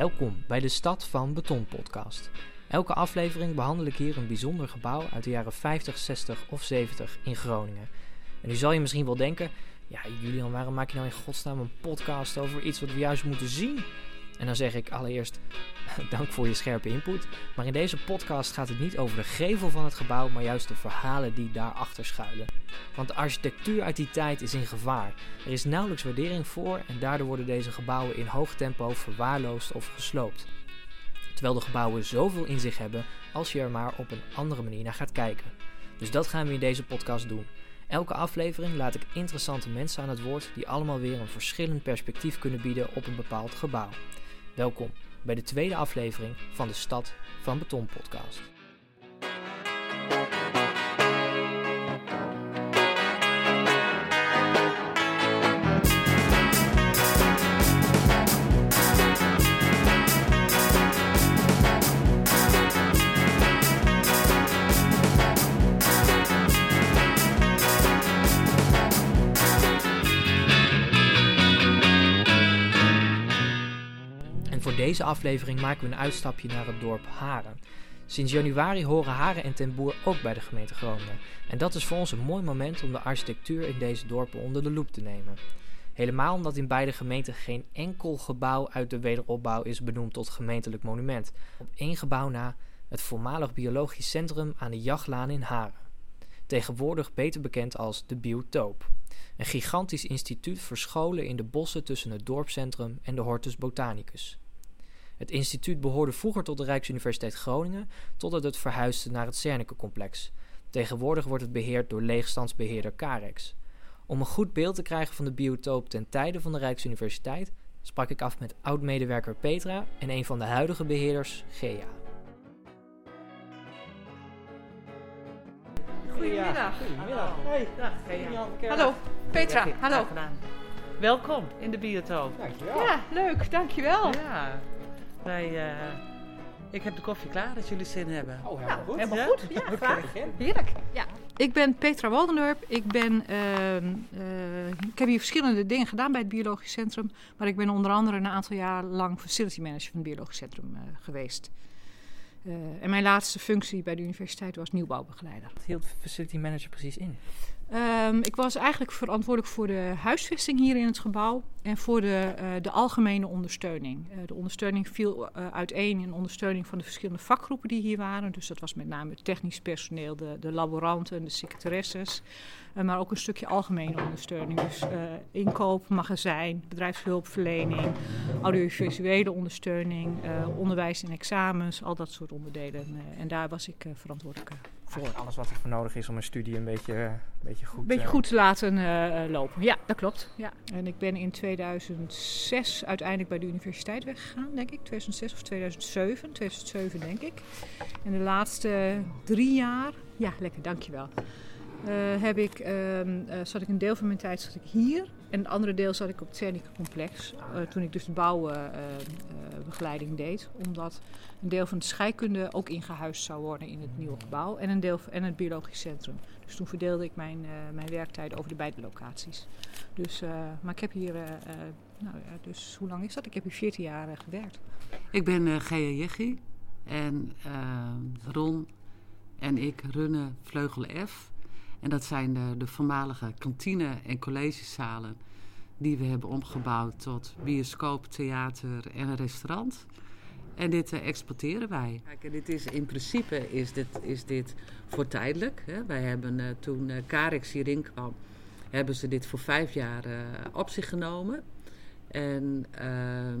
Welkom bij de Stad van Beton podcast. Elke aflevering behandel ik hier een bijzonder gebouw uit de jaren 50, 60 of 70 in Groningen. En nu zal je misschien wel denken, ja Julian, waarom maak je nou in godsnaam een podcast over iets wat we juist moeten zien? En dan zeg ik allereerst dank voor je scherpe input. Maar in deze podcast gaat het niet over de gevel van het gebouw, maar juist de verhalen die daarachter schuilen. Want de architectuur uit die tijd is in gevaar. Er is nauwelijks waardering voor en daardoor worden deze gebouwen in hoog tempo verwaarloosd of gesloopt. Terwijl de gebouwen zoveel in zich hebben als je er maar op een andere manier naar gaat kijken. Dus dat gaan we in deze podcast doen. Elke aflevering laat ik interessante mensen aan het woord die allemaal weer een verschillend perspectief kunnen bieden op een bepaald gebouw. Welkom bij de tweede aflevering van de Stad van Beton podcast. Deze aflevering maken we een uitstapje naar het dorp Haren. Sinds januari horen Haren en Ten Boer ook bij de gemeente Groningen. En dat is voor ons een mooi moment om de architectuur in deze dorpen onder de loep te nemen. Helemaal omdat in beide gemeenten geen enkel gebouw uit de wederopbouw is benoemd tot gemeentelijk monument. Op één gebouw na het voormalig biologisch centrum aan de Jachtlaan in Haren. Tegenwoordig beter bekend als de Biotoop. Een gigantisch instituut verscholen in de bossen tussen het dorpscentrum en de Hortus Botanicus. Het instituut behoorde vroeger tot de Rijksuniversiteit Groningen, totdat het verhuisde naar het Zernike-complex. Tegenwoordig wordt het beheerd door leegstandsbeheerder Carex. Om een goed beeld te krijgen van de biotoop ten tijde van de Rijksuniversiteit, sprak ik af met oud-medewerker Petra en een van de huidige beheerders, Gea. Goedemiddag. Goedemiddag. Hey. Dag, Gea. Hallo, Petra. Hallo. Welkom in de biotoop. Dankjewel. Ja, leuk. Dankjewel. Ja, wij, eh, ik heb de koffie klaar als jullie zin hebben. Oh, Nou, goed. helemaal Ja? goed. Ja, graag. Heerlijk. Ja. Ik ben Petra Waldendorp. Ik, ben, ehm, eh, ik heb hier verschillende dingen gedaan bij het Biologisch Centrum. Maar ik ben onder andere een aantal jaar lang facility manager van het Biologisch Centrum eh, geweest. Eh, en mijn laatste functie bij de universiteit was nieuwbouwbegeleider. Wat hield facility manager precies in? Ehm, ik was eigenlijk verantwoordelijk voor de huisvesting hier in het gebouw en voor de, eh, de algemene ondersteuning. Eh, de ondersteuning viel eh, uiteen in ondersteuning van de verschillende vakgroepen die hier waren. Dus dat was met name het technisch personeel, de, de laboranten, de secretaresses. Maar ook een stukje algemene ondersteuning. Dus inkoop, magazijn, bedrijfshulpverlening, audiovisuele ondersteuning, onderwijs en examens, al dat soort onderdelen. En daar was ik verantwoordelijk voor. Alles wat er voor nodig is om een studie een beetje, een beetje goed beetje goed te laten lopen. Ja, dat klopt. Ja. En ik ben in 2006 uiteindelijk bij de universiteit weggegaan, denk ik. 2006 of 2007. 2007, denk ik. En de laatste drie jaar, ja, lekker, dankjewel. eh heb ik, ehm, eh, zat ik een deel van mijn tijd zat ik hier. En het andere deel zat ik op het Cernica complex. eh, toen ik dus de bouwbegeleiding deed. Omdat een deel van de scheikunde ook ingehuisd zou worden in het nieuwe gebouw. En een deel en het biologisch centrum. Dus toen verdeelde ik mijn, eh, mijn werktijd over de beide locaties. Dus, eh, maar ik heb hier, eh, eh, nou ja, dus hoe lang is dat? Ik heb hier 14 jaar eh, gewerkt. Ik ben Gea Jeggi en eh, Ron en ik runnen Vleugel F. En dat zijn de, de voormalige kantine en collegezalen die we hebben omgebouwd tot bioscoop, theater en een restaurant. En dit eh, exporteren wij. Kijk, en dit is, in principe is dit, is dit voor tijdelijk. Hè. Wij hebben eh, toen uh, Carex hierin kwam, hebben ze dit voor vijf jaar eh, op zich genomen. En ehm,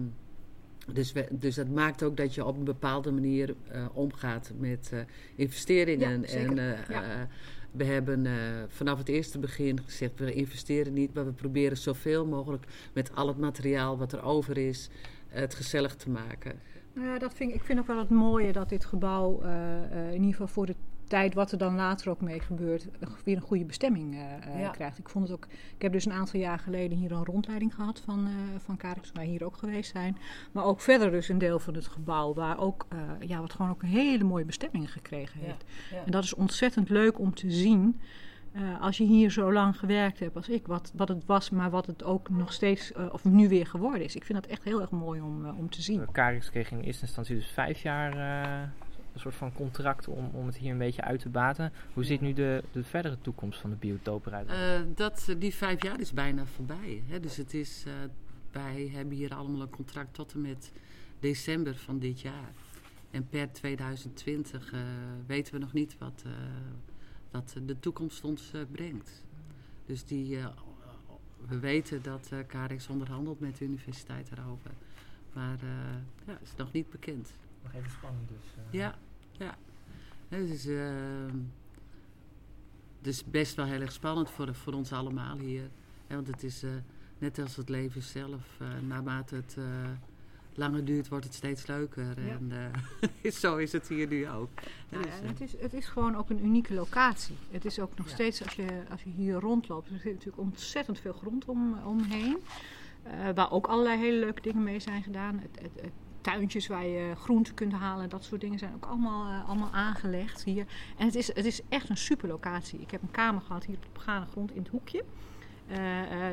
dus, we, dus dat maakt ook dat je op een bepaalde manier eh, omgaat met eh, investeringen. Ja, en eh, Ja. Eh, we hebben eh, vanaf het eerste begin gezegd, we investeren niet, maar we proberen zoveel mogelijk met al het materiaal wat er over is, het gezellig te maken. Nou ja, dat vind ik, ik vind ook wel het mooie dat dit gebouw eh, eh, in ieder geval voor de tijd wat er dan later ook mee gebeurt, weer een goede bestemming eh, eh, Ja. krijgt. Ik vond het ook. Ik heb dus een aantal jaar geleden hier een rondleiding gehad van, eh van Carex, waar wij hier ook geweest zijn. Maar ook verder dus een deel van het gebouw waar ook eh, ja, wat gewoon ook een hele mooie bestemming gekregen heeft. En dat is ontzettend leuk om te zien eh, als je hier zo lang gewerkt hebt als ik, wat, wat het was, maar wat het ook nog steeds, uh, of nu weer geworden is. Ik vind dat echt heel erg mooi om, uh, om te zien. Karix kreeg in eerste instantie dus vijf jaar een soort van contract om, om het hier een beetje uit te baten. Hoe ziet nu de, de verdere toekomst van de biotoop eruit? dat, die vijf jaar is bijna voorbij. Hè? Dus het is, wij hebben hier allemaal een contract tot en met december van dit jaar. En per 2020 weten we nog niet wat wat de toekomst ons eh, brengt. Dus die, eh, we weten dat uh, onderhandelt met de universiteit daarover. Maar ja, het is nog niet bekend. Nog even spannend dus. Ja, ja. Dus, het is best wel heel erg spannend voor, voor ons allemaal hier. want het is net als het leven zelf, naarmate het langer duurt, wordt het steeds leuker. En uh, zo is het hier nu ook. Nou, ja, het, is, het is gewoon ook een unieke locatie. Het is ook nog steeds, als je, als je hier rondloopt, er zit natuurlijk ontzettend veel grond om, omheen. Uh, waar ook allerlei hele leuke dingen mee zijn gedaan. Het, het, het, tuintjes waar je groenten kunt halen, dat soort dingen zijn ook allemaal, uh, allemaal aangelegd hier. En het is, het is echt een super locatie. Ik heb een kamer gehad hier op begane grond in het hoekje. Uh,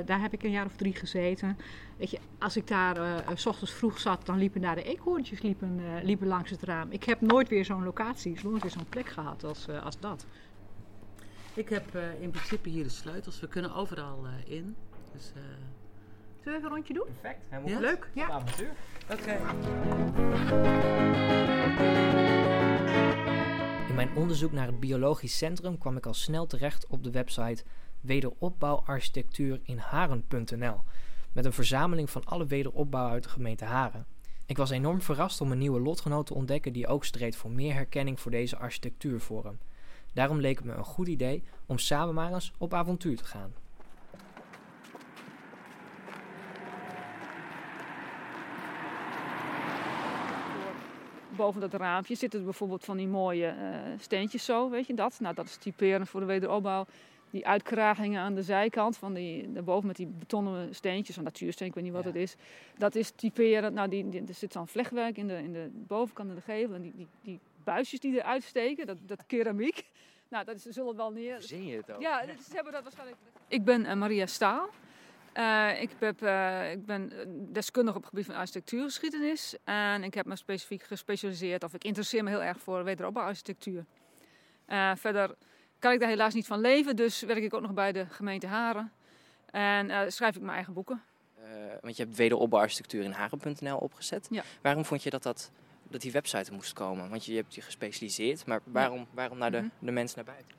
daar heb ik een jaar of drie gezeten. Weet je, als ik daar s ochtends vroeg zat, dan liepen daar de eekhoorntjes liepen, liepen langs het raam. Ik heb nooit weer zo'n locatie, nooit weer zo'n plek gehad als, als dat. Ik heb in principe hier de sleutels. We kunnen overal in. Dus, Zullen we even een rondje doen? Perfect, helemaal ja? leuk. Ja. avontuur. Oké. In mijn onderzoek naar het biologisch centrum kwam ik al snel terecht op de website wederopbouwarchitectuurinharen.nl met een verzameling van alle wederopbouw uit de gemeente Haren. Ik was enorm verrast om een nieuwe lotgenoot te ontdekken die ook streed voor meer herkenning voor deze architectuurvorm. Daarom leek het me een goed idee om samen maar eens op avontuur te gaan. Boven dat raampje zitten er bijvoorbeeld van die mooie uh, steentjes zo, weet je dat? Nou, dat is typerend voor de wederopbouw die uitkragingen aan de zijkant, van die, daarboven met die betonnen steentjes, van natuursteen, ik weet niet wat het is. Dat is typerend, nou die, die, er zit zo'n vlechtwerk in de, in de bovenkant van de gevel en die, die, die buisjes die eruit steken, dat, dat keramiek. Nou, dat is, zullen wel neer... Zie je het ook? Ja, ze hebben dat waarschijnlijk... Ik ben uh, Maria Staal. Uh, ik, heb, uh, ik ben deskundig op het gebied van architectuurgeschiedenis. En ik heb me specifiek gespecialiseerd, of ik interesseer me heel erg voor wederopbouwarchitectuur. Uh, verder kan ik daar helaas niet van leven, dus werk ik ook nog bij de gemeente Haren. En schrijf ik mijn eigen boeken. Want je hebt wederopbouwarchitectuur in haren.nl opgezet. Ja. Waarom vond je dat, dat, dat die website moest komen? Want je, je hebt je gespecialiseerd, maar waarom, waarom naar de, mm -hmm. de mensen naar buiten?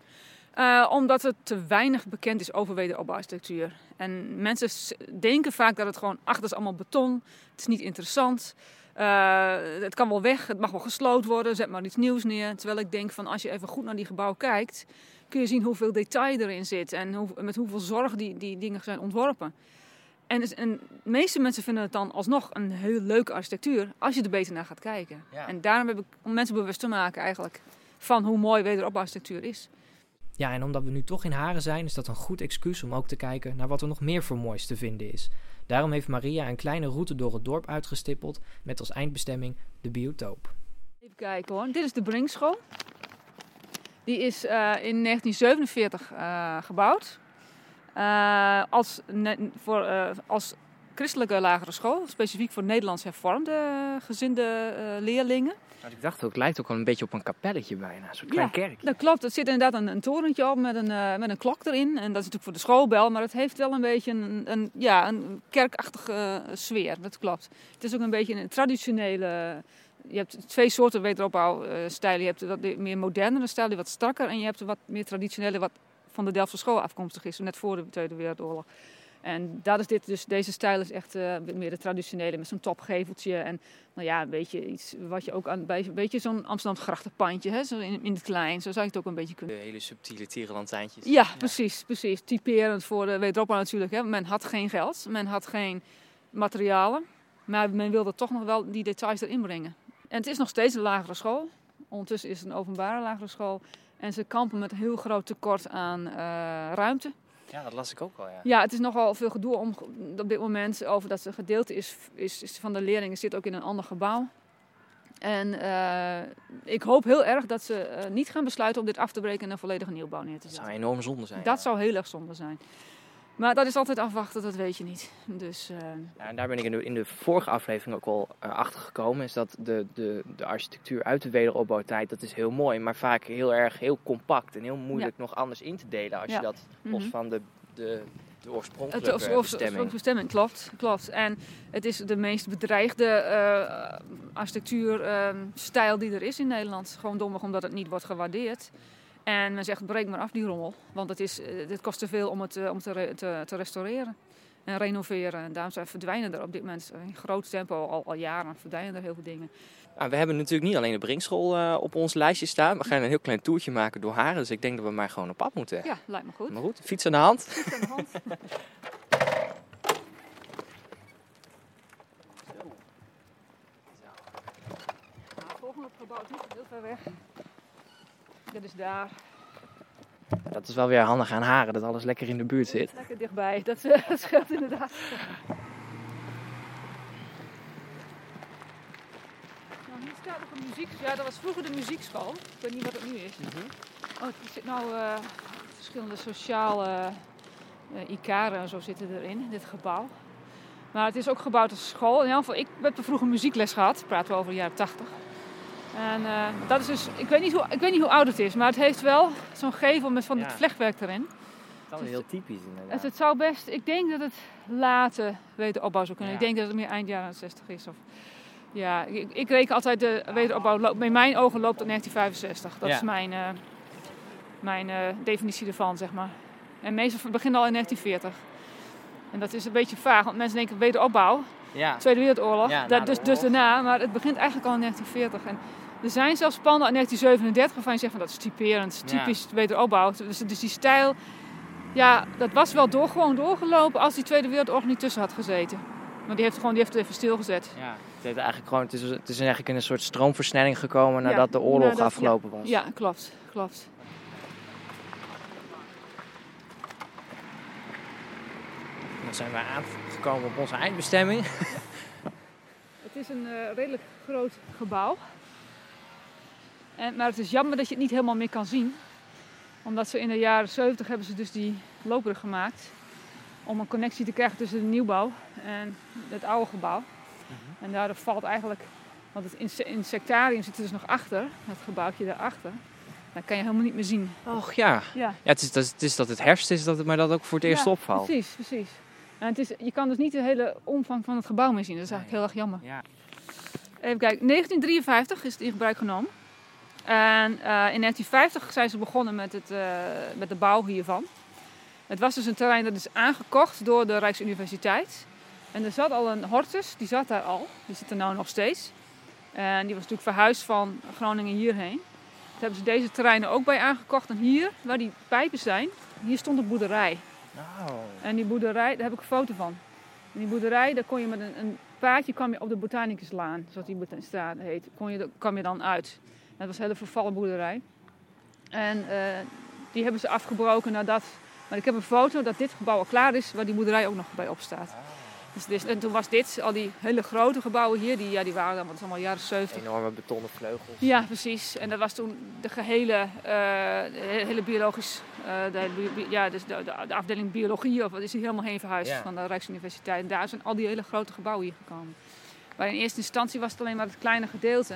Uh, omdat het te weinig bekend is over wederopbouwarchitectuur. En mensen denken vaak dat het gewoon, ach, dat is allemaal beton, het is niet interessant. Uh, het kan wel weg, het mag wel gesloopt worden, zet maar iets nieuws neer. Terwijl ik denk van als je even goed naar die gebouw kijkt, kun je zien hoeveel detail erin zit en hoe, met hoeveel zorg die, die dingen zijn ontworpen. En, en de meeste mensen vinden het dan alsnog een heel leuke architectuur als je er beter naar gaat kijken. Ja. En daarom heb ik om mensen bewust te maken eigenlijk van hoe mooi wederopbouwarchitectuur is. Ja, en omdat we nu toch in Haren zijn, is dat een goed excuus om ook te kijken naar wat er nog meer voor moois te vinden is. Daarom heeft Maria een kleine route door het dorp uitgestippeld met als eindbestemming de biotoop. Even kijken hoor, dit is de Brinkschool. Die is uh, in 1947 uh, gebouwd. Uh, als, voor, als christelijke lagere school, specifiek voor Nederlands hervormde gezinde leerlingen. Nou, ik dacht ook, het lijkt ook wel een beetje op een kapelletje bijna, zo'n klein ja, kerkje. dat klopt. Er zit inderdaad een, een torentje op met een, uh, met een klok erin. En dat is natuurlijk voor de schoolbel, maar het heeft wel een beetje een, een ja, een kerkachtige sfeer. Dat klopt. Het is ook een beetje een traditionele... Je hebt twee soorten wederopbouwstijlen. Je hebt wat meer modernere stijl, die wat strakker. En je hebt wat meer traditionele, wat van de Delftse school afkomstig is, net voor de Tweede Wereldoorlog. En dat is dit, dus deze stijl is echt uh, meer de traditionele met zo'n topgeveltje. En nou ja, een beetje iets wat je ook aan bij een beetje zo'n Amsterdam grachtenpandje, hè, zo in, in het klein. Zo zou je het ook een beetje kunnen. De hele subtiele tierenlantijntjes. Ja, ja, precies, precies. Typerend voor de wederopbouw natuurlijk. Hè. Men had geen geld, men had geen materialen. Maar men wilde toch nog wel die details erin brengen. En het is nog steeds een lagere school. Ondertussen is het een openbare lagere school. En ze kampen met een heel groot tekort aan uh, ruimte. Ja, dat las ik ook wel, ja. Ja, het is nogal veel gedoe om op dit moment over dat een gedeelte is, is, is van de leerlingen zit ook in een ander gebouw. En eh, ik hoop heel erg dat ze eh, niet gaan besluiten om dit af te breken en een volledige nieuwbouw neer te Dat zetten. zou een enorm zonde zijn. Dat ja. zou heel erg zonde zijn. Maar dat is altijd afwachten, dat weet je niet. Dus eh, Ja, en daar ben ik in de, in de vorige aflevering ook al eh, achter gekomen. Is dat de, de, de architectuur uit de wederopbouwtijd, dat is heel mooi. Maar vaak heel erg heel compact en heel moeilijk nog anders in te delen. Als Ja. je dat los mhm. van de, de, de oorspronkelijke bestemming. bestemming, klopt, klopt. En het is de meest bedreigde eh architectuurstijl die er is in Nederland. Gewoon dommig omdat het niet wordt gewaardeerd. En men zegt, breek maar af die rommel. Want het, is, eh, dit kost te veel om het eh, om te, te, te restaureren en renoveren. En daarom zijn verdwijnen er op dit moment in groot tempo, al, al jaren, verdwijnen er heel veel dingen. Nou, we hebben natuurlijk niet alleen de Brinkschool eh, op ons lijstje staan. We gaan een heel klein toertje maken door Haren. Dus ik denk dat we maar gewoon op pad moeten. Ja, lijkt me goed. Maar goed, fiets aan de hand. Goed aan de hand. Nou, het volgende gebouw is niet heel ver weg. Dit is daar. Dat is wel weer handig aan Haren, dat alles lekker in de buurt zit. Lekker dichtbij. Dat, eh, dat scheelt inderdaad. Nou, hier staat nog een muziek. Ja, dat was vroeger de muziekschool. Ik weet niet wat het nu is. Oh, er zit nou eh, verschillende sociale eh icaren en zo zitten erin, in dit gebouw. Maar het is ook gebouwd als school. In ieder geval, ik heb er vroeger muziekles gehad. Praten we over de jaren 80. En eh, dat is dus, ik weet, niet hoe, ik weet niet hoe oud het is, maar het heeft wel zo'n gevel met van Ja. dit vlechtwerk erin. Dat is heel typisch inderdaad. Dus het zou best, ik denk dat het late wederopbouw zou kunnen. Ja. Ik denk dat het meer eind jaren 60 is. Of, ja, ik, ik reken altijd de wederopbouw, in mijn ogen loopt tot 1965. Dat Ja. is mijn, eh, mijn eh, definitie ervan, zeg maar. En meestal beginnen al in 1940. En dat is een beetje vaag, want mensen denken wederopbouw, Ja. Tweede Wereldoorlog, Ja, dat, dus, dus daarna, maar het begint eigenlijk al in 1940. En er zijn zelfs panden uit 1937 waarvan je zegt van dat is typerend, Ja. typisch wederopbouw. Dus, dus die stijl, ja, dat was wel door, gewoon doorgelopen als die Tweede Wereldoorlog niet tussen had gezeten. Maar die heeft, gewoon, die heeft het even stilgezet. Ja, het, heeft eigenlijk gewoon, het, is, het is eigenlijk in een soort stroomversnelling gekomen Ja, nadat de oorlog nadat- afgelopen was. Ja, klopt, klopt. Dan zijn we aangekomen op onze eindbestemming. Het is een eh, redelijk groot gebouw. En, maar het is jammer dat je het niet helemaal meer kan zien. Omdat ze in de jaren 70 hebben ze dus die loopbrug gemaakt. Om een connectie te krijgen tussen de nieuwbouw en het oude gebouw. En daardoor valt eigenlijk, want het inse- insectarium zit er dus nog achter, dat gebouwtje daarachter. Dat kan je helemaal niet meer zien. Och ja. Ja, ja het, is, dat, het is dat het herfst is, dat het, maar dat ook voor het eerst Ja, opvalt. Precies, precies. En het is, je kan dus niet de hele omvang van het gebouw meer zien. Dat is eigenlijk heel erg jammer. Ja. Even kijken, 1953 is het in gebruik genomen. En eh, in 1950 zijn ze begonnen met, het, eh, met de bouw hiervan. Het was dus een terrein dat is aangekocht door de Rijksuniversiteit. En er zat al een hortus, die zat daar al. Die zit er nou nog steeds. En die was natuurlijk verhuisd van Groningen hierheen. Toen hebben ze deze terreinen ook bij aangekocht. En hier, waar die pijpen zijn, hier stond een boerderij. Nou, En die boerderij, daar heb ik een foto van. En die boerderij, daar kon je met een, een paadje kwam je op de Botanicuslaan, zoals die straat heet, kon je, kwam je dan uit. Dat was een hele vervallen boerderij. En eh, die hebben ze afgebroken nadat... Maar ik heb een foto dat dit gebouw al klaar is, waar die boerderij ook nog bij op staat. Dus, dit- en toen was dit, al die hele grote gebouwen hier, die, ja, die waren dan, wat is allemaal jaren 70. enorme betonnen vleugels. Ja, precies. En dat was toen de gehele, eh, de hele biologisch, eh, de, ja, dus de, de, de afdeling biologie, of wat is hier helemaal heen verhuisd Ja. van de Rijksuniversiteit. En daar zijn al die hele grote gebouwen hier gekomen. Maar in eerste instantie was het alleen maar het kleine gedeelte.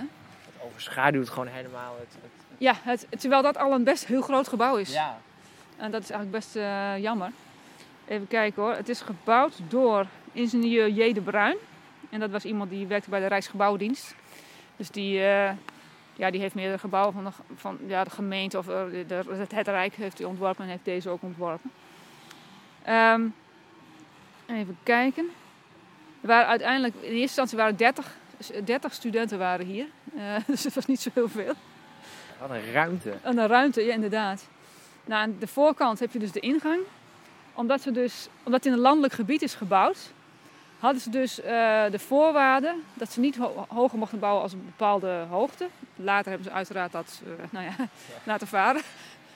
Het overschaduwt gewoon helemaal het... het- Ja, het, terwijl dat al een best heel groot gebouw is. ja. En dat is eigenlijk best eh, jammer. Even kijken hoor. Het is gebouwd door ingenieur J. de Bruin. En dat was iemand die werkte bij de Rijksgebouwdienst. Dus die, eh, ja, die heeft meerdere gebouwen van de, van, ja, de gemeente of eh, de, de- het, Rijk heeft hij ontworpen en heeft deze ook ontworpen. Ehm, even kijken. Er waren uiteindelijk, in eerste instantie waren 30, 30 studenten waren hier. Eh, dus het was niet zo heel veel. Wat een ruimte. De ruimte, ja inderdaad. Nou, aan de voorkant heb je dus de ingang. Omdat, ze dus, omdat het in een landelijk gebied is gebouwd, hadden ze dus eh, de voorwaarden dat ze niet ho- hoger mochten bouwen als een bepaalde hoogte. Later hebben ze uiteraard dat eh, nou ja, laten varen.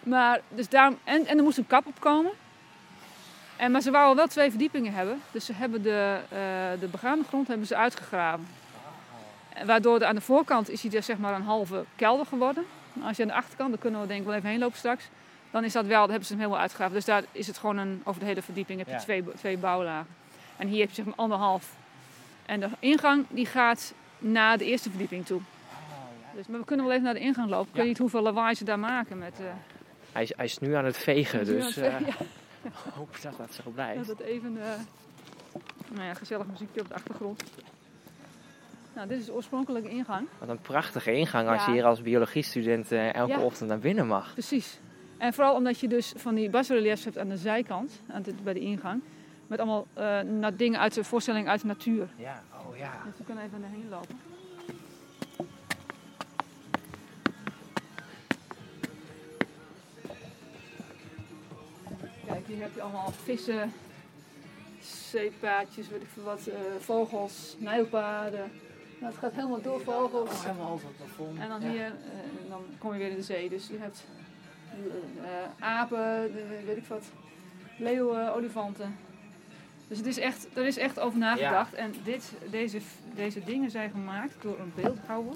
Maar, dus daarom, en, en er moest een kap op komen. En, maar ze wouden wel twee verdiepingen hebben. Dus ze hebben de, eh, de begane grond hebben ze uitgegraven. Waardoor de, aan de voorkant is hij dus zeg maar een halve kelder geworden. Als je aan de achterkant, daar kunnen we denk ik wel even heen lopen straks. Dan is dat wel, hebben ze hem helemaal uitgegraven. Dus daar is het gewoon een, over de hele verdieping heb je Ja. twee, twee bouwlagen. En hier heb je zeg maar anderhalf. En de ingang die gaat naar de eerste verdieping toe. Dus, maar we kunnen wel even naar de ingang lopen. Ik Ja. weet niet hoeveel lawaai ze daar maken met... eh, Hij is, hij is nu aan het vegen, dus ja, eh, hoop dat dat zo dat blijft. het even... eh, nou ja, gezellig muziekje op de achtergrond. Nou, dit is de oorspronkelijke ingang. Wat een prachtige ingang als je hier als biologiestudent eh, elke Ja. ochtend naar binnen mag. Precies. En vooral omdat je dus van die basreliefs hebt aan de zijkant, aan de, bij de ingang. Met allemaal eh, na- dingen uit de voorstelling uit de natuur. Ja, oh ja. Dus we kunnen even erheen lopen. Kijk, hier heb je allemaal vissen, zeepaadjes, weet ik veel wat, eh, vogels, nijlpaarden. Nou, het gaat helemaal door vogels. Oh, helemaal over het plafond. En dan Ja. hier, eh, dan kom je weer in de zee. Dus je hebt eh, eh, apen, weet ik wat, leeuwen, olifanten. Dus het is echt, er is echt over nagedacht. En dit, deze, deze dingen zijn gemaakt door een beeldhouwer.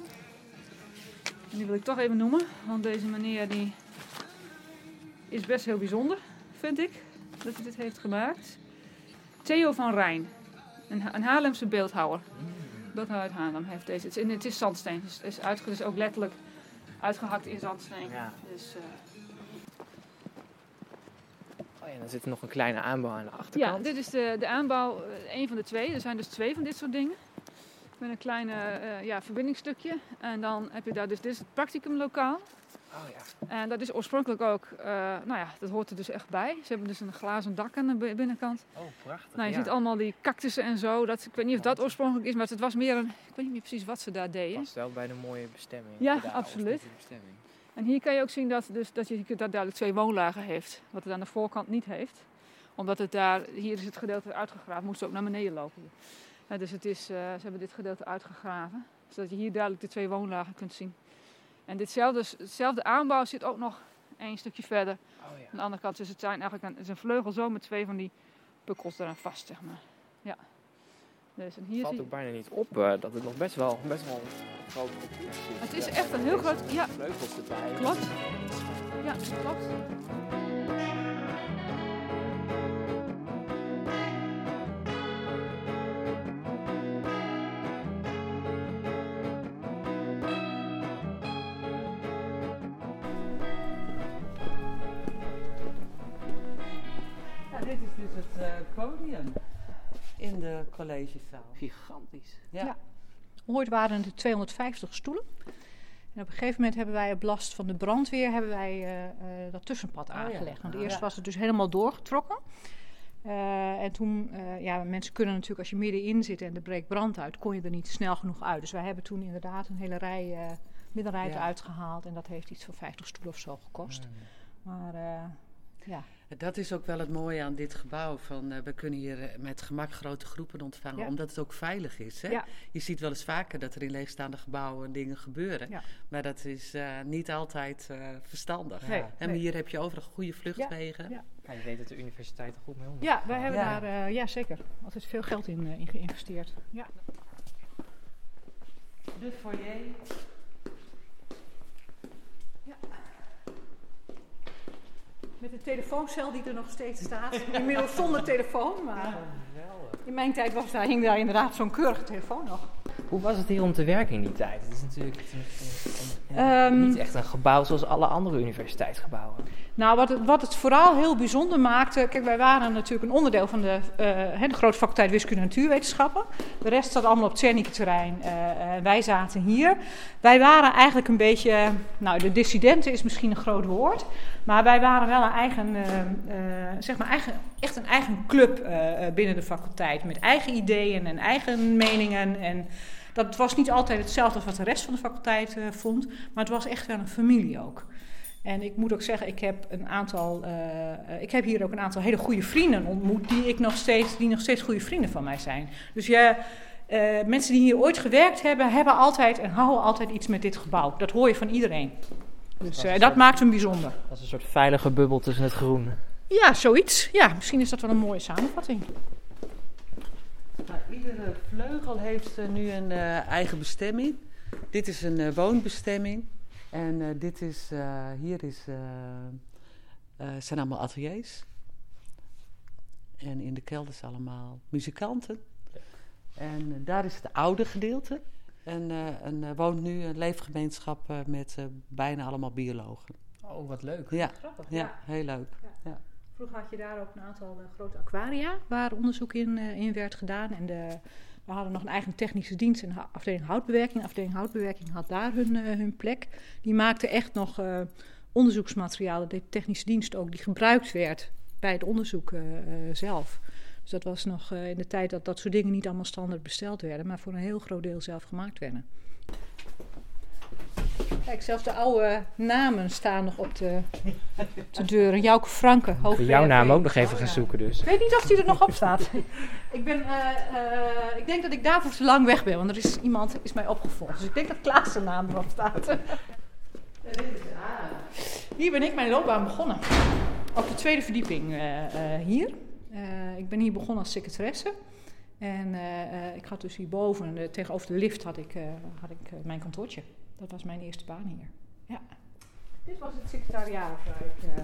En die wil ik toch even noemen, want deze meneer die is best heel bijzonder, vind ik, dat hij dit heeft gemaakt. Theo van Rijn, een, Ha- een Haarlemse beeldhouwer. Beeldhouwer uit Haarlem heeft deze. Het is, en het is zandsteen, dus het is, uitge, ook letterlijk uitgehakt in zandsteen. Ja. Dus, eh, Oh ja, dan zit er nog een kleine aanbouw aan de ja, achterkant. dit is de, de aanbouw, eh, een van de twee. Er zijn dus twee van dit soort dingen. Met een klein eh, ja, verbindingsstukje. En dan heb je daar dus, dit is het practicumlokaal. Oh ja. En dat is oorspronkelijk ook, eh, nou ja, dat hoort er dus echt bij. Ze hebben dus een glazen dak aan de bi- binnenkant. Oh, prachtig. Nou, je ja. ziet allemaal die cactussen en zo. Dat, ik weet niet of dat oorspronkelijk is, maar het was meer een, ik weet niet meer precies wat ze daar deden. Past wel bij de mooie bestemming. Ja, absoluut. bestemming. En hier kan je ook zien dat, dus, dat je dat duidelijk twee woonlagen heeft. Wat het aan de voorkant niet heeft. Omdat het daar, hier is het gedeelte uitgegraven, moesten ook naar beneden lopen. Ja, dus het is, eh, ze hebben dit gedeelte uitgegraven. Zodat je hier duidelijk de twee woonlagen kunt zien. En ditzelfde, hetzelfde aanbouw zit ook nog één stukje verder. Oh ja. Aan de andere kant dus het zijn eigenlijk een, het is een vleugel zo met twee van die pukkels eraan vast, zeg maar. Ja. Dus, en hier Het valt ook bijna niet op eh, dat het nog best wel, best wel een groot gebied is. Het is echt een heel groot- ja. Vleugels erbij. Klopt. Ja, klopt. Het eh, podium in de collegezaal. Gigantisch. Ja. Ja. Ooit waren er 250 stoelen. En op een gegeven moment hebben wij op last van de brandweer hebben wij, eh, eh, dat tussenpad ja. aangelegd. Want eerst ja. was het dus helemaal doorgetrokken. Eh, en toen, eh, ja, mensen kunnen natuurlijk als je middenin zit en er breekt brand uit, kon je er niet snel genoeg uit. Dus wij hebben toen inderdaad een hele rij, eh middenrij Ja. eruit gehaald. En dat heeft iets van 50 stoelen of zo gekost. Maar eh, ja, Dat is ook wel het mooie aan dit gebouw. Van, eh, we kunnen hier eh, met gemak grote groepen ontvangen, Ja. omdat het ook veilig is. Hè? Ja. Je ziet wel eens vaker dat er in leegstaande gebouwen dingen gebeuren. Ja. Maar dat is eh, niet altijd eh, verstandig. Nee, En nee. hier heb je overal goede vluchtwegen. Ja. Ja, je weet dat de universiteit er goed mee omgaat. ja wij hebben Ja. daar eh, ja, zeker altijd veel geld in, eh, in geïnvesteerd. Ja. De foyer. Met de telefooncel die er nog steeds staat. Inmiddels zonder telefoon, maar in mijn tijd was daar, hing daar inderdaad zo'n keurige telefoon nog. Hoe was het hier om te werken in die tijd? Het is natuurlijk Ehm, niet echt een gebouw zoals alle andere universiteitsgebouwen. Nou, wat het, wat het vooral heel bijzonder maakte. Kijk, wij waren natuurlijk een onderdeel van de, hè, de grote faculteit Wiskunde en Natuurwetenschappen. De rest zat allemaal op het Czernicke-terrein. eh, eh, wij zaten hier. Wij waren eigenlijk een beetje. Nou, de dissidenten is misschien een groot woord. Maar wij waren wel een eigen. eh, eh, zeg maar, eigen, echt een eigen club eh, binnen de faculteit. Met eigen ideeën en eigen meningen. En dat was niet altijd hetzelfde als wat de rest van de faculteit vond. Maar het was echt wel een familie ook. En ik moet ook zeggen, ik heb een aantal, ik heb hier ook een aantal hele goede vrienden ontmoet, die ik nog steeds, die nog steeds goede vrienden van mij zijn. Dus ja, mensen die hier ooit gewerkt hebben, hebben altijd en houden altijd iets met dit gebouw. Dat hoor je van iedereen. Dus eh, dat maakt hem bijzonder. Dat is een soort veilige bubbel tussen het groen. Ja, zoiets. Ja, misschien is dat wel een mooie samenvatting. Nou, iedere vleugel heeft eh, nu een eh, eigen bestemming. Dit is een eh, woonbestemming. En eh, dit is, eh, hier is, eh, eh, zijn allemaal ateliers. En in de kelder zijn allemaal muzikanten. En eh, daar is het oude gedeelte. En, eh, en er woont nu een leefgemeenschap eh, met eh, bijna allemaal biologen. Oh, wat leuk. Ja, Grappig. ja, heel leuk. Vroeger had je daar ook een aantal eh, grote aquaria waar onderzoek in, eh, in werd gedaan. En de, we hadden nog een eigen technische dienst, een ha- afdeling houtbewerking. De afdeling houtbewerking had daar hun, eh, hun plek. Die maakte echt nog eh, onderzoeksmateriaal, de technische dienst ook, die gebruikt werd bij het onderzoek eh, eh, zelf. Dus dat was nog eh, in de tijd dat dat soort dingen niet allemaal standaard besteld werden, maar voor een heel groot deel zelf gemaakt werden. Kijk, zelfs de oude namen staan nog op de, op de deuren. Jouke Franke, Voor hoofd jouw naam ook nog even gaan zoeken dus. Ik weet niet of die er nog op staat. ik, ben, eh, eh, ik denk dat ik daarvoor te lang weg ben, want er is iemand is mij opgevolgd. Dus ik denk dat Klaas zijn naam erop staat. hier ben ik mijn loopbaan begonnen. Op de tweede verdieping hier. Ik ben hier begonnen als secretaresse. En eh, eh, ik had dus hierboven, eh, tegenover de lift, had ik, eh, had ik mijn kantoortje. Dat was mijn eerste baan hier. Ja. Dit was het secretariaat waar ik eh,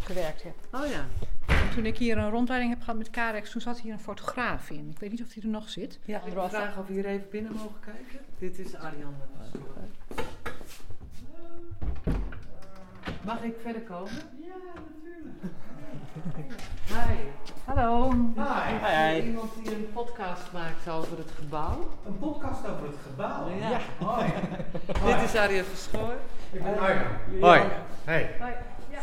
gewerkt heb. Oh ja. En toen ik hier een rondleiding heb gehad met Carex, toen zat hier een fotograaf in. Ik weet niet of die er nog zit. Ja, ik Anderhalf- vraag of we hier even binnen mogen kijken. Dit is Arjan. Mag ik verder komen? Ja. Hi. Hallo. Hi. Is er iemand die een podcast maakt over het gebouw? Een podcast over het gebouw. Ja. Hoi. Dit is Arjan Verschoor. Ik ben. Hoi. Hey. Hoi. Ja.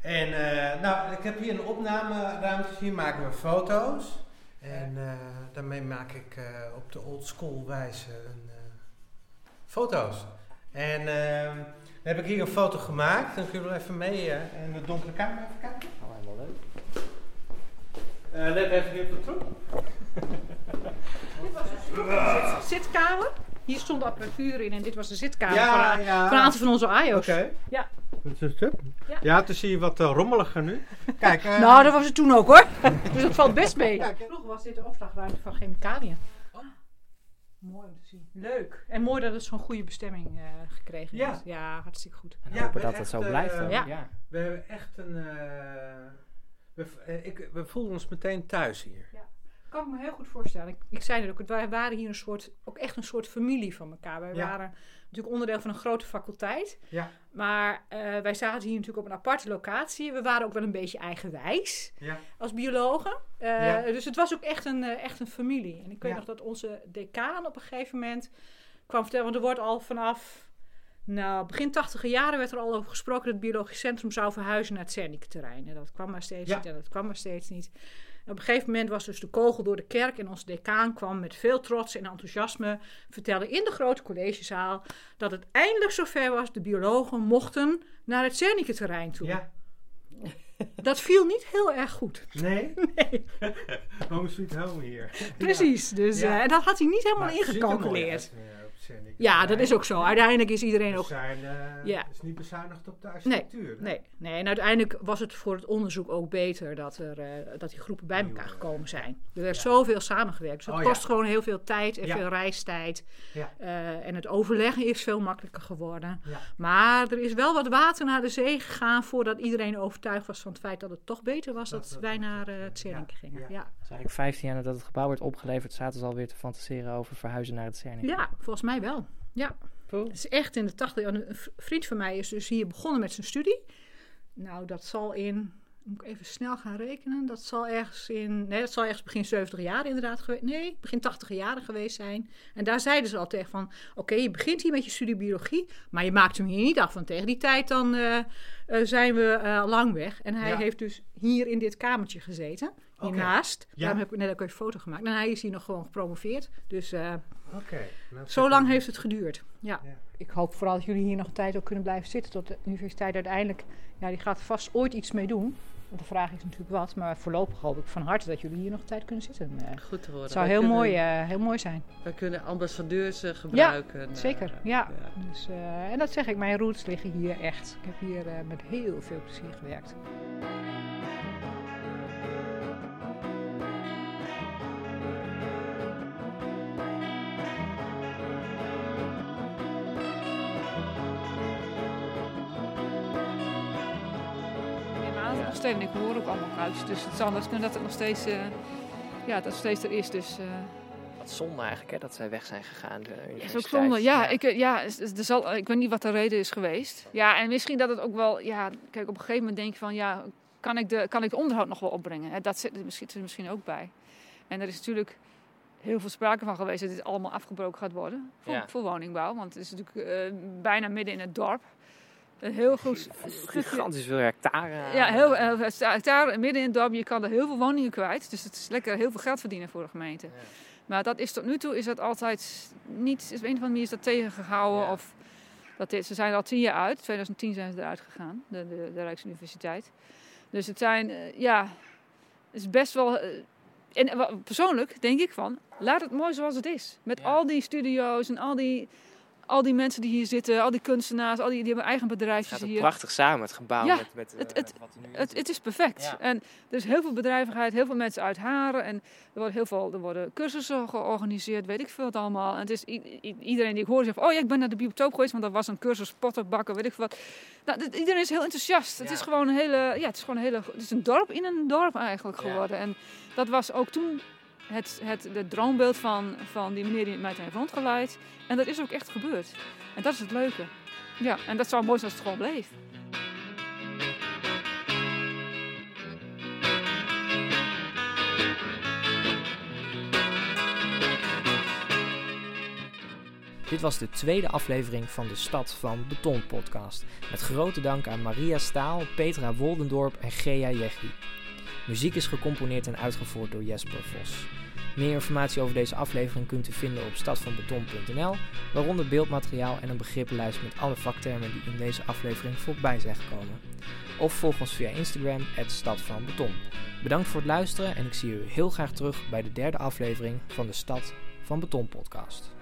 En eh, nou, ik heb hier een opnameruimte. Hier maken we foto's. En eh, daarmee maak ik eh, op de old school wijze een, eh, foto's. En ehm, dan heb ik hier een foto gemaakt. Dan kun je wel even mee in de donkere kamer even kijken. Oh, helemaal leuk. Eh, let even niet op de troep. Dit was een zit- zitkamer. Hier stond de apparatuur in en dit was de zitkamer Ja, van, ja. van een aantal van onze Oké. IO's. Ja. Is het. Ja. Ja, het is hier wat eh, rommeliger nu. Kijk, eh, Nou, dat was het toen ook hoor. dus dat valt best mee. Vroeger was dit de opslagruimte van chemicaliën. Mooi om te zien. Leuk. En mooi dat het zo'n goede bestemming eh, gekregen Ja. heeft. Ja, hartstikke goed. En Ja, hopen dat dat echt, zo eh, blijft. ja. We hebben echt een. We, eh, ik, we voelen ons meteen thuis hier. kan ik me heel goed voorstellen. Ik, ik zei het ook, wij waren hier een soort, ook echt een soort familie van elkaar. Wij Ja. waren natuurlijk onderdeel van een grote faculteit. Ja. Maar eh, wij zaten hier natuurlijk op een aparte locatie. We waren ook wel een beetje eigenwijs Ja. als biologen. Eh, Ja. Dus het was ook echt een, echt een familie. En ik weet Ja. nog dat onze decaan op een gegeven moment kwam vertellen... want er wordt al vanaf nou, begin tachtiger jaren werd er al over gesproken... dat het biologisch centrum zou verhuizen naar het Cernicke-terrein. En dat kwam maar steeds Ja. niet en dat kwam maar steeds niet. En op een gegeven moment was dus de kogel door de kerk... en onze decaan kwam met veel trots en enthousiasme... vertellen in de grote collegezaal... dat het eindelijk zover was, de biologen mochten naar het Cernicke-terrein toe. Ja. Dat viel niet heel erg goed. Nee? Nee, Home sweet home hier. precies. Dus, Ja. eh, en dat had hij niet helemaal Maar er ingecalculeerd. Ja, dat is ook zo. Uiteindelijk is iedereen We ook... zijn, eh, Ja. Het is niet bezuinigd op de architectuur. hè? Nee, nee, en uiteindelijk was het voor het onderzoek ook beter dat, er, eh, dat die groepen bij elkaar gekomen zijn. Er werd ja. zoveel samengewerkt. Dus het Oh, ja. kost gewoon heel veel tijd en Ja. veel reistijd. Ja. Eh, en het overleggen is veel makkelijker geworden. Ja. Maar er is wel wat water naar de zee gegaan voordat iedereen overtuigd was van het feit dat het toch beter was dat, Dat- dat- wij naar het ja, Zernike gingen. ja. Ja. Het is eigenlijk 15 jaar nadat het gebouw werd opgeleverd, zaten ze alweer te fantaseren over verhuizen naar het Cernik. ja, volgens mij wel. Ja. Cool. Het is echt in de 80 jaar. Een vriend van mij is dus hier begonnen met zijn studie. Nou, dat zal in. Moet ik even snel gaan rekenen. Dat zal ergens in. Nee, dat zal ergens begin 70 jaar inderdaad geweest. Nee, begin 80 jaren geweest zijn. En daar zeiden ze al tegen van. Oké, je begint hier met je studie biologie. Maar je maakt hem hier niet af. Want tegen die tijd dan eh, eh, zijn we eh, lang weg. En hij Ja. heeft dus hier in dit kamertje gezeten. Oké. Hiernaast. Ja. Daarom heb ik net ook even een foto gemaakt. En hij is hier nog gewoon gepromoveerd. Dus eh, Oké. nou, zo lang heeft het geduurd. Ja. Ja. Ik hoop vooral dat jullie hier nog een tijd ook kunnen blijven zitten. Tot de universiteit uiteindelijk. Ja, die gaat vast ooit iets mee doen. Want de vraag is natuurlijk wat. Maar voorlopig hoop ik van harte dat jullie hier nog een tijd kunnen zitten. Eh, Goed te horen. het zou heel kunnen- mooi, eh, heel mooi zijn. Wij kunnen ambassadeurs gebruiken. eh, Zeker, ja. ja. Dus, eh, en dat zeg ik, mijn roots liggen hier echt. Ik heb hier eh, met heel veel plezier gewerkt. Dus het zal best kunnen dat het nog steeds, eh, ja, dat het steeds er is. Dus, eh, Wat zonde eigenlijk, hè, dat zij weg zijn gegaan. De is ook zonde. Ja, Ik, eh, ja er zal, ik weet niet wat de reden is geweest. Ja, en misschien dat het ook wel... Ja, kijk, op een gegeven moment denk je van... Ja, kan ik de, kan ik de onderhoud nog wel opbrengen? Hè, Dat zit er misschien, er misschien ook bij. En er is natuurlijk heel veel sprake van geweest... dat dit allemaal afgebroken gaat worden voor, Ja. voor woningbouw. Want het is natuurlijk bijna midden in het dorp. Een heel goed stukje... Gigantisch veel hectare. Ja, heel, staat daar midden in het dorp. Je kan er heel veel woningen kwijt. Dus het is lekker heel veel geld verdienen voor de gemeente. Ja. Maar dat is tot nu toe is dat altijd niet. Is op een of andere manier is dat tegengehouden. Ja. Of dat is, ze zijn er al tien jaar uit. 2010 zijn ze eruit gegaan, de, de, de Rijksuniversiteit. Dus het zijn, eh, ja, het is best wel. eh, en persoonlijk denk ik van, laat het mooi zoals het is. Met Ja. al die studio's en al die, al die mensen die hier zitten, al die kunstenaars, al die, die hebben eigen Het bedrijfjes gaat ook hier. prachtig samen, het gebouw Ja, met, met, het- eh, het- wat nu Het, het is perfect. Ja. En er is heel veel bedrijvigheid, heel veel mensen uit Haren. En er worden heel veel er worden cursussen georganiseerd, weet ik veel het allemaal. En het is iedereen die ik hoor zegt, oh ja, ik ben naar de biotoop geweest, want dat was een cursus potten bakken, weet ik veel wat. Nou, dit- iedereen is heel enthousiast. Het is gewoon een hele, ja, het is gewoon een hele, het is een dorp in een dorp eigenlijk geworden. En dat was ook toen het, het, het droombeeld van, van die meneer die mij heeft rondgeleid. En dat is ook echt gebeurd. En dat is het leuke. Ja, en dat zou mooi zijn als het gewoon bleef. Dit was de tweede aflevering van de Stad van Beton podcast. Met grote dank aan Maria Staal, Petra Woldendorp en Gea Jeggi. Muziek is gecomponeerd en uitgevoerd door Jesper Vos. Meer informatie over deze aflevering kunt u vinden op stadvanbeton.nl, waaronder beeldmateriaal en een begrippenlijst met alle vaktermen die in deze aflevering voorbij zijn gekomen. Of volg ons via Instagram, stadvanbeton. Bedankt voor het luisteren en ik zie u heel graag terug bij de derde aflevering van de Stad van Beton podcast.